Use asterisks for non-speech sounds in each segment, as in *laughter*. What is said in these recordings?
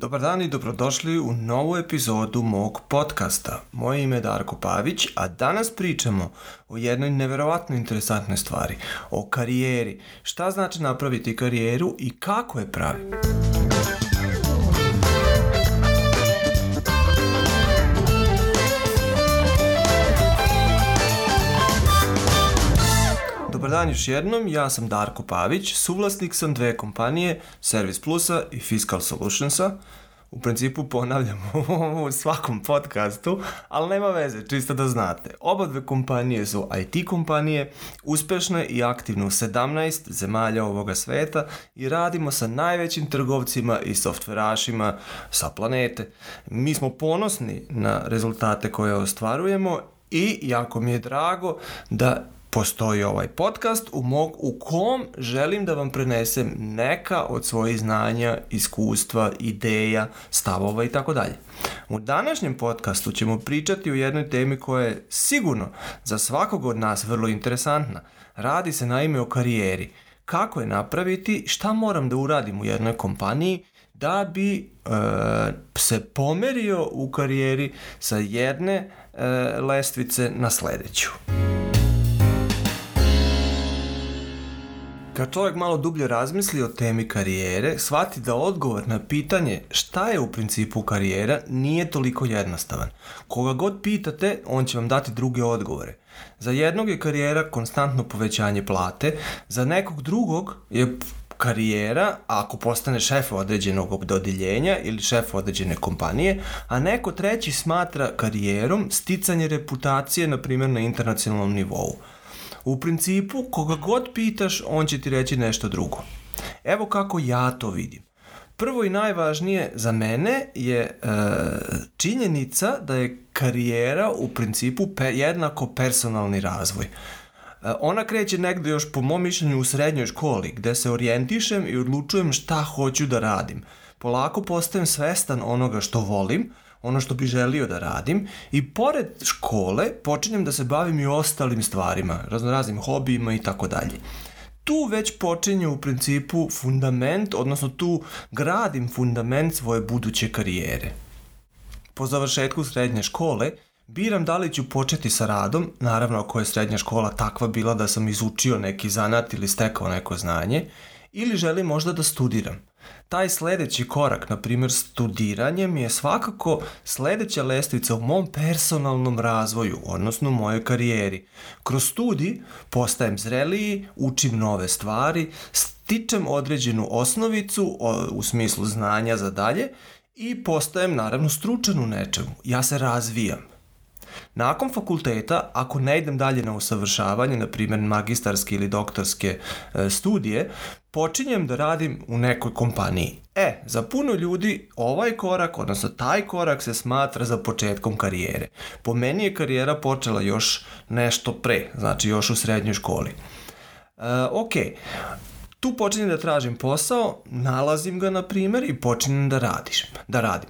Dobar dan i dobrodošli u novu epizodu mog podcasta. Moje ime je Darko Pavić, a danas pričamo o jednoj neverovatno interesantnoj stvari, o karijeri. Šta znači napraviti karijeru i kako je praviti? Dobar dan još jednom, ja sam Darko Pavić, suvlasnik sam dve kompanije, Service Plusa i Fiscal Solutionsa. U principu ponavljam *laughs* u svakom podcastu, ali nema veze, čisto da znate. Oba dve kompanije su IT kompanije, uspešne i aktivne u 17 zemalja ovoga sveta i radimo sa najvećim trgovcima i softverašima sa planete. Mi smo ponosni na rezultate koje ostvarujemo i jako mi je drago da postoji ovaj podcast u, mog, u kom želim da vam prenesem neka od svojih znanja, iskustva, ideja, stavova i tako dalje. U današnjem podcastu ćemo pričati o jednoj temi koja je sigurno za svakog od nas vrlo interesantna. Radi se naime o karijeri. Kako je napraviti, šta moram da uradim u jednoj kompaniji da bi e, se pomerio u karijeri sa jedne e, lestvice na sledeću. Muzika Kad čovjek malo dublje razmisli o temi karijere, shvati da odgovor na pitanje šta je u principu karijera nije toliko jednostavan. Koga god pitate, on će vam dati druge odgovore. Za jednog je karijera konstantno povećanje plate, za nekog drugog je karijera ako postane šef određenog dodjeljenja ili šef određene kompanije, a neko treći smatra karijerom sticanje reputacije, na primjer na internacionalnom nivou. U principu, koga god pitaš, on će ti reći nešto drugo. Evo kako ja to vidim. Prvo i najvažnije za mene je e, činjenica da je karijera u principu pe, jednako personalni razvoj. E, ona kreće negde još po mom mišljenju u srednjoj školi gde se orijentišem i odlučujem šta hoću da radim. Polako postajem svestan onoga što volim, ono što bi želio da radim i pored škole počinjem da se bavim i ostalim stvarima, raznoraznim hobijima i tako dalje. Tu već počinje u principu fundament, odnosno tu gradim fundament svoje buduće karijere. Po završetku srednje škole Biram da li ću početi sa radom, naravno ako je srednja škola takva bila da sam izučio neki zanat ili stekao neko znanje, ili želim možda da studiram. Taj sledeći korak, na primjer studiranje, mi je svakako sledeća lestvica u mom personalnom razvoju, odnosno mojoj karijeri. Kroz studij postajem zreliji, učim nove stvari, stičem određenu osnovicu u smislu znanja za dalje i postajem naravno stručan u nečemu. Ja se razvijam. Nakon fakulteta, ako ne idem dalje na usavršavanje, na primjer magistarske ili doktorske e, studije, počinjem da radim u nekoj kompaniji. E, za puno ljudi ovaj korak, odnosno taj korak se smatra za početkom karijere. Po meni je karijera počela još nešto pre, znači još u srednjoj školi. E, ok, Tu počinjem da tražim posao, nalazim ga na primjer i počinjem da radiš, da radim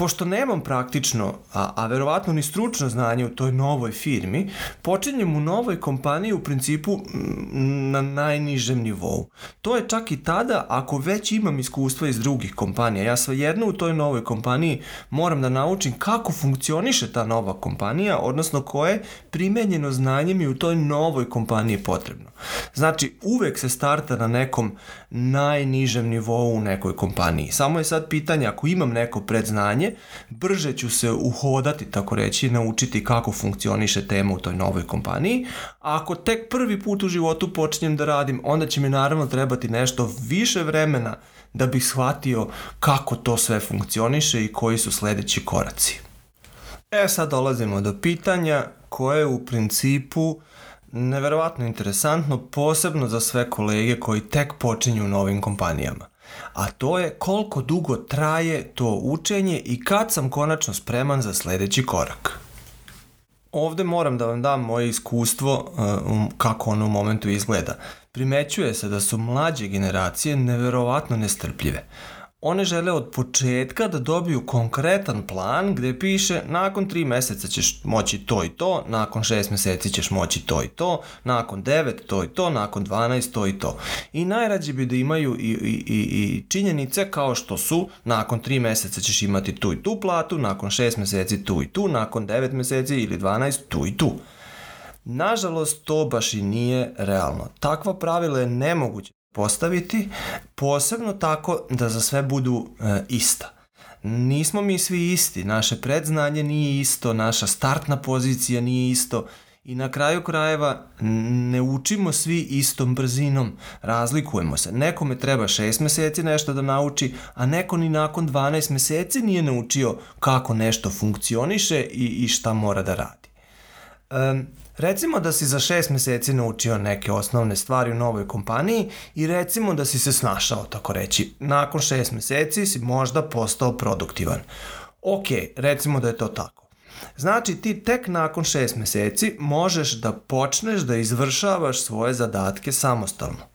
pošto nemam praktično, a, a verovatno ni stručno znanje u toj novoj firmi, počinjem u novoj kompaniji u principu mm, na najnižem nivou. To je čak i tada ako već imam iskustva iz drugih kompanija. Ja svejedno u toj novoj kompaniji moram da naučim kako funkcioniše ta nova kompanija, odnosno koje primenjeno znanje mi u toj novoj kompaniji potrebno. Znači, uvek se starta na nekom najnižem nivou u nekoj kompaniji. Samo je sad pitanje, ako imam neko predznanje, brže ću se uhodati, tako reći, naučiti kako funkcioniše tema u toj novoj kompaniji. ako tek prvi put u životu počinjem da radim, onda će mi naravno trebati nešto više vremena da bih shvatio kako to sve funkcioniše i koji su sledeći koraci. E sad dolazimo do pitanja koje u principu neverovatno interesantno, posebno za sve kolege koji tek počinju u novim kompanijama a to je koliko dugo traje to učenje i kad sam konačno spreman za sledeći korak. Ovde moram da vam dam moje iskustvo uh, um, kako ono u momentu izgleda. Primećuje se da su mlađe generacije neverovatno nestrpljive one žele od početka da dobiju konkretan plan gde piše nakon 3 meseca ćeš moći to i to, nakon 6 meseci ćeš moći to i to, nakon 9 to i to, nakon 12 to i to. I najrađe bi da imaju i, i, i, i činjenice kao što su nakon 3 meseca ćeš imati tu i tu platu, nakon 6 meseci tu i tu, nakon 9 meseci ili 12 tu i tu. Nažalost, to baš i nije realno. Takva pravila je nemoguće postaviti, posebno tako da za sve budu e, ista. Nismo mi svi isti, naše predznanje nije isto, naša startna pozicija nije isto i na kraju krajeva ne učimo svi istom brzinom, razlikujemo se. Nekome treba 6 meseci nešto da nauči, a neko ni nakon 12 meseci nije naučio kako nešto funkcioniše i, i šta mora da radi. e, Recimo da si za šest meseci naučio neke osnovne stvari u novoj kompaniji i recimo da si se snašao, tako reći. Nakon šest meseci si možda postao produktivan. Ok, recimo da je to tako. Znači ti tek nakon šest meseci možeš da počneš da izvršavaš svoje zadatke samostalno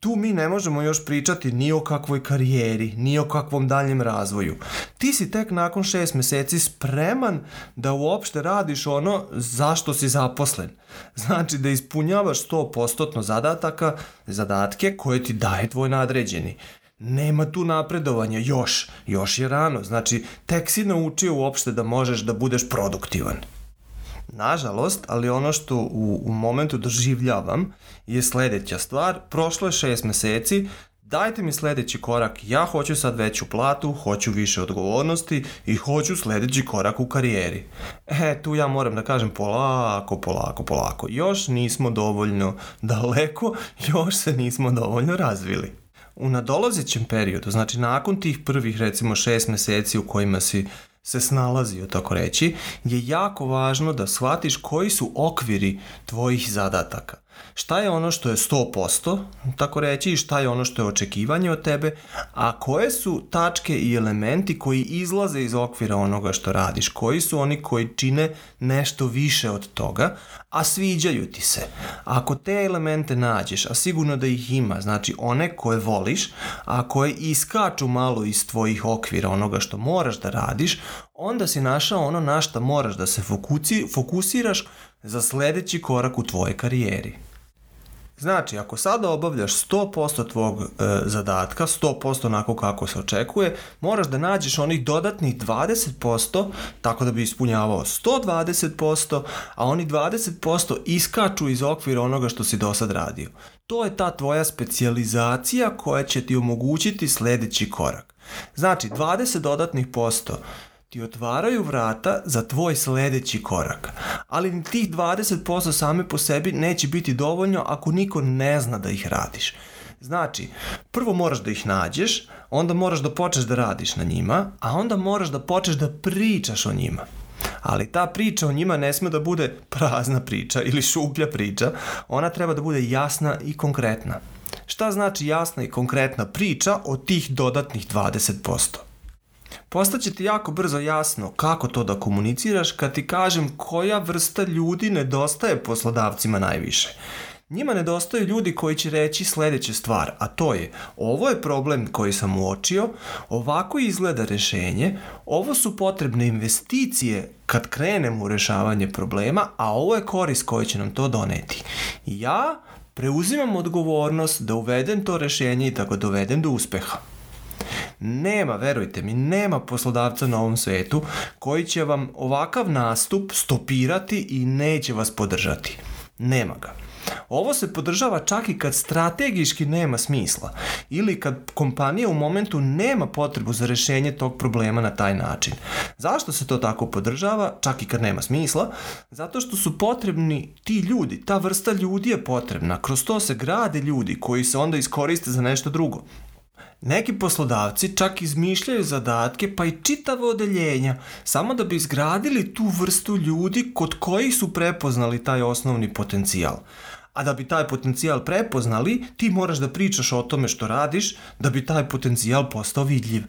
tu mi ne možemo još pričati ni o kakvoj karijeri, ni o kakvom daljem razvoju. Ti si tek nakon šest meseci spreman da uopšte radiš ono zašto si zaposlen. Znači da ispunjavaš 100% zadataka, zadatke koje ti daje tvoj nadređeni. Nema tu napredovanja još, još je rano, znači tek si naučio uopšte da možeš da budeš produktivan. Nažalost, ali ono što u, u momentu doživljavam je sledeća stvar. Prošlo je šest meseci, dajte mi sledeći korak, ja hoću sad veću platu, hoću više odgovornosti i hoću sledeći korak u karijeri. E, tu ja moram da kažem polako, polako, polako. Još nismo dovoljno daleko, još se nismo dovoljno razvili. U nadolazećem periodu, znači nakon tih prvih recimo šest meseci u kojima si se snalazio, tako reći, je jako važno da shvatiš koji su okviri tvojih zadataka. Šta je ono što je 100%, tako reći, i šta je ono što je očekivanje od tebe, a koje su tačke i elementi koji izlaze iz okvira onoga što radiš, koji su oni koji čine nešto više od toga, a sviđaju ti se. Ako te elemente nađeš, a sigurno da ih ima, znači one koje voliš, a koje iskaču malo iz tvojih okvira onoga što moraš da radiš, onda si našao ono na šta moraš da se fokusi, fokusiraš za sledeći korak u tvojoj karijeri. Znači, ako sada obavljaš 100% tvog e, zadatka, 100% onako kako se očekuje, moraš da nađeš onih dodatnih 20% tako da bi ispunjavao 120%, a oni 20% iskaču iz okvira onoga što si do sad radio. To je ta tvoja specijalizacija koja će ti omogućiti sledeći korak. Znači, 20 dodatnih posto ti otvaraju vrata za tvoj sledeći korak. Ali tih 20% same po sebi neće biti dovoljno ako niko ne zna da ih radiš. Znači, prvo moraš da ih nađeš, onda moraš da počneš da radiš na njima, a onda moraš da počneš da pričaš o njima. Ali ta priča o njima ne sme da bude prazna priča ili šuplja priča, ona treba da bude jasna i konkretna. Šta znači jasna i konkretna priča o tih dodatnih 20%? Postaće ti jako brzo jasno kako to da komuniciraš kad ti kažem koja vrsta ljudi nedostaje poslodavcima najviše. Njima nedostaju ljudi koji će reći sledeću stvar, a to je ovo je problem koji sam uočio, ovako izgleda rešenje, ovo su potrebne investicije kad krenemo u rešavanje problema, a ovo je koris koji će nam to doneti. Ja preuzimam odgovornost da uvedem to rešenje i da ga dovedem do uspeha. Nema, verujte mi, nema poslodavca na ovom svetu koji će vam ovakav nastup stopirati i neće vas podržati. Nema ga. Ovo se podržava čak i kad strategiški nema smisla ili kad kompanija u momentu nema potrebu za rešenje tog problema na taj način. Zašto se to tako podržava, čak i kad nema smisla? Zato što su potrebni ti ljudi, ta vrsta ljudi je potrebna. Kroz to se grade ljudi koji se onda iskoriste za nešto drugo. Neki poslodavci čak izmišljaju zadatke pa i čitave odeljenja samo da bi izgradili tu vrstu ljudi kod kojih su prepoznali taj osnovni potencijal. A da bi taj potencijal prepoznali, ti moraš da pričaš o tome što radiš da bi taj potencijal postao vidljiv.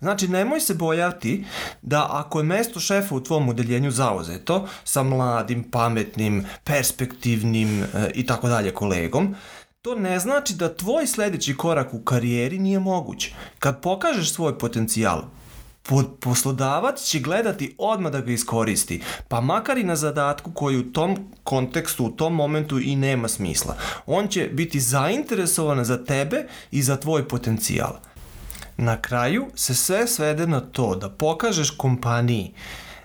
Znači, nemoj se bojati da ako je mesto šefa u tvom udeljenju zauzeto sa mladim, pametnim, perspektivnim e, i tako dalje kolegom, To ne znači da tvoj sledeći korak u karijeri nije moguć. Kad pokažeš svoj potencijal, poslodavac će gledati odmah da ga iskoristi, pa makar i na zadatku koji u tom kontekstu, u tom momentu i nema smisla. On će biti zainteresovan za tebe i za tvoj potencijal. Na kraju se sve svede na to da pokažeš kompaniji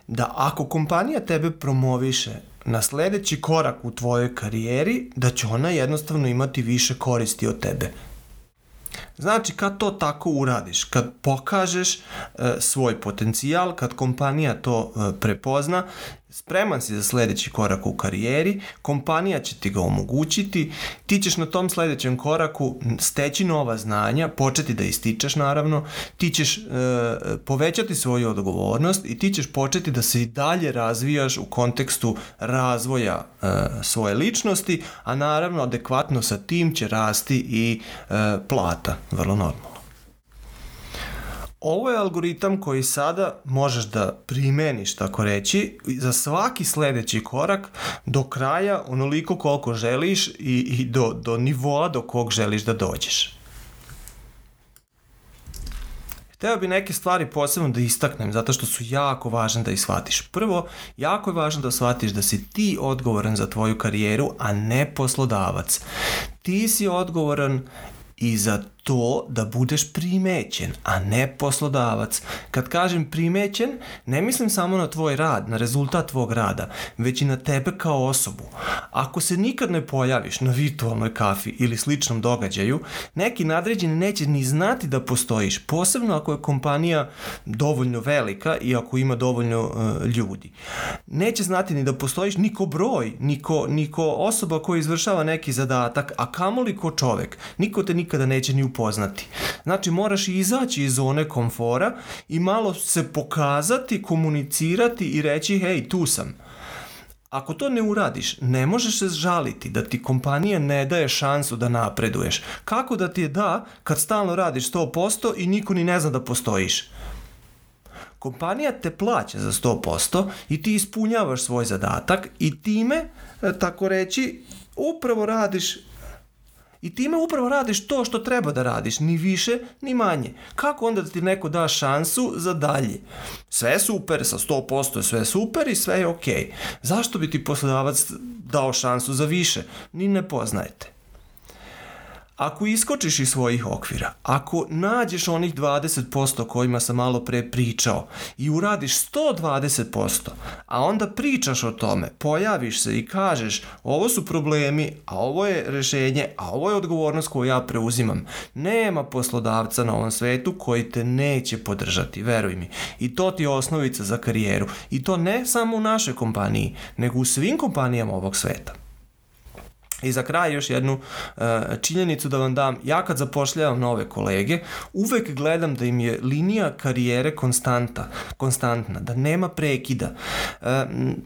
da ako kompanija tebe promoviše na sledeći korak u tvojoj karijeri da će ona jednostavno imati više koristi od tebe. Znači, kad to tako uradiš, kad pokažeš e, svoj potencijal, kad kompanija to e, prepozna, spreman si za sledeći korak u karijeri, kompanija će ti ga omogućiti, ti ćeš na tom sledećem koraku steći nova znanja, početi da ističeš naravno, ti ćeš e, povećati svoju odgovornost i ti ćeš početi da se i dalje razvijaš u kontekstu razvoja e, svoje ličnosti, a naravno adekvatno sa tim će rasti i e, plata vrlo normalno. Ovo je algoritam koji sada možeš da primeniš, tako reći, za svaki sledeći korak do kraja onoliko koliko želiš i, i do, do nivoa do kog želiš da dođeš. Hteo bih neke stvari posebno da istaknem, zato što su jako važne da ih shvatiš. Prvo, jako je važno da shvatiš da si ti odgovoran za tvoju karijeru, a ne poslodavac. Ti si odgovoran i za to da budeš primećen, a ne poslodavac. Kad kažem primećen, ne mislim samo na tvoj rad, na rezultat tvog rada, već i na tebe kao osobu. Ako se nikad ne pojaviš na virtualnoj kafi ili sličnom događaju, neki nadređeni neće ni znati da postojiš, posebno ako je kompanija dovoljno velika i ako ima dovoljno uh, ljudi. Neće znati ni da postojiš niko broj, niko, niko osoba koja izvršava neki zadatak, a kamoli ko čovek. Niko te nikada neće ni u upoznati. Znači moraš izaći iz zone komfora i malo se pokazati, komunicirati i reći hej tu sam. Ako to ne uradiš, ne možeš se žaliti da ti kompanija ne daje šansu da napreduješ. Kako da ti je da kad stalno radiš 100% i niko ni ne zna da postojiš? Kompanija te plaća za 100% i ti ispunjavaš svoj zadatak i time, e, tako reći, upravo radiš I time upravo radiš to što treba da radiš, ni više, ni manje. Kako onda da ti neko da šansu za dalje? Sve je super, sa 100% je sve super i sve je okej. Okay. Zašto bi ti poslodavac dao šansu za više? Ni ne poznajete. Ako iskočiš iz svojih okvira, ako nađeš onih 20% kojima sam malo pre pričao i uradiš 120%, a onda pričaš o tome, pojaviš se i kažeš ovo su problemi, a ovo je rešenje, a ovo je odgovornost koju ja preuzimam. Nema poslodavca na ovom svetu koji te neće podržati, veruj mi. I to ti je osnovica za karijeru. I to ne samo u našoj kompaniji, nego u svim kompanijama ovog sveta. I za kraj još jednu uh, činjenicu da vam dam. Ja kad zapošljavam nove kolege, uvek gledam da im je linija karijere konstanta, konstantna, da nema prekida. Uh,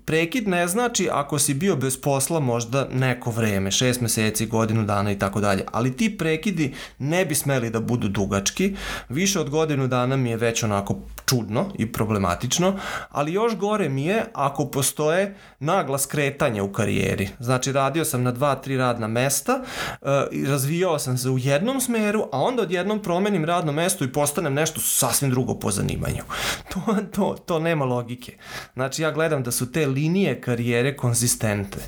prekid ne znači ako si bio bez posla možda neko vreme, šest meseci, godinu dana i tako dalje, ali ti prekidi ne bi smeli da budu dugački. Više od godinu dana mi je već onako čudno i problematično, ali još gore mi je ako postoje naglas kretanja u karijeri. Znači radio sam na dva tri radna mesta, eh, razvijao sam se u jednom smeru, a onda odjednom promenim radno mesto i postanem nešto sasvim drugo po zanimanju. *laughs* To, to, to nema logike. Znači ja gledam da su te linije karijere konzistentne.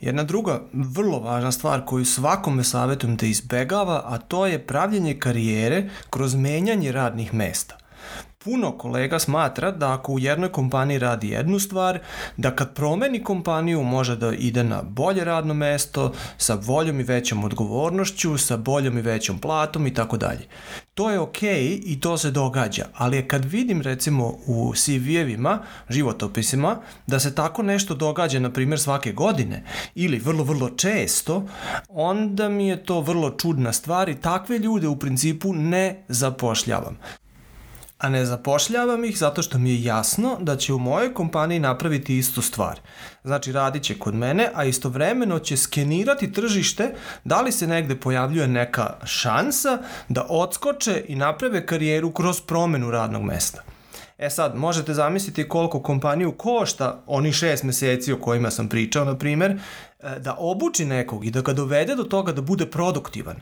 Jedna druga vrlo važna stvar koju svakome savjetujem da izbegava, a to je pravljenje karijere kroz menjanje radnih mesta. Puno kolega smatra da ako u jednoj kompaniji radi jednu stvar, da kad promeni kompaniju može da ide na bolje radno mesto, sa boljom i većom odgovornošću, sa boljom i većom platom i tako dalje. To je okej okay i to se događa, ali kad vidim recimo u CV-evima, životopisima, da se tako nešto događa na primjer svake godine ili vrlo vrlo često, onda mi je to vrlo čudna stvar i takve ljude u principu ne zapošljavam a ne zapošljavam ih zato što mi je jasno da će u mojoj kompaniji napraviti istu stvar. Znači radit će kod mene, a istovremeno će skenirati tržište da li se negde pojavljuje neka šansa da odskoče i naprave karijeru kroz promenu radnog mesta. E sad, možete zamisliti koliko kompaniju košta oni šest meseci o kojima sam pričao, na primer, e, da obuči nekog i da ga dovede do toga da bude produktivan.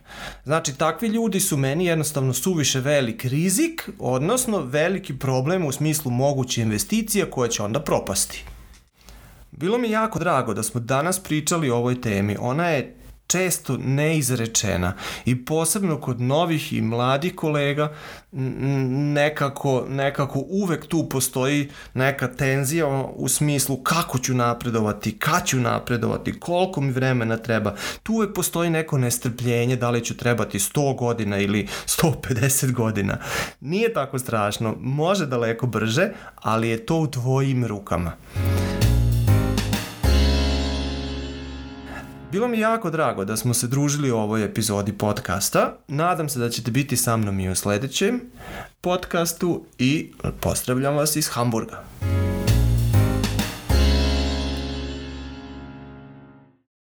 Znači, takvi ljudi su meni jednostavno suviše velik rizik, odnosno veliki problem u smislu moguće investicija koja će onda propasti. Bilo mi jako drago da smo danas pričali o ovoj temi. Ona je često neizrečena i posebno kod novih i mladih kolega nekako, nekako uvek tu postoji neka tenzija u smislu kako ću napredovati, kad ću napredovati, koliko mi vremena treba. Tu uvek postoji neko nestrpljenje da li ću trebati 100 godina ili 150 godina. Nije tako strašno, može daleko brže, ali je to u tvojim rukama. Bilo mi jako drago da smo se družili u ovoj epizodi podcasta. Nadam se da ćete biti sa mnom i u sledećem podcastu i pozdravljam vas iz Hamburga.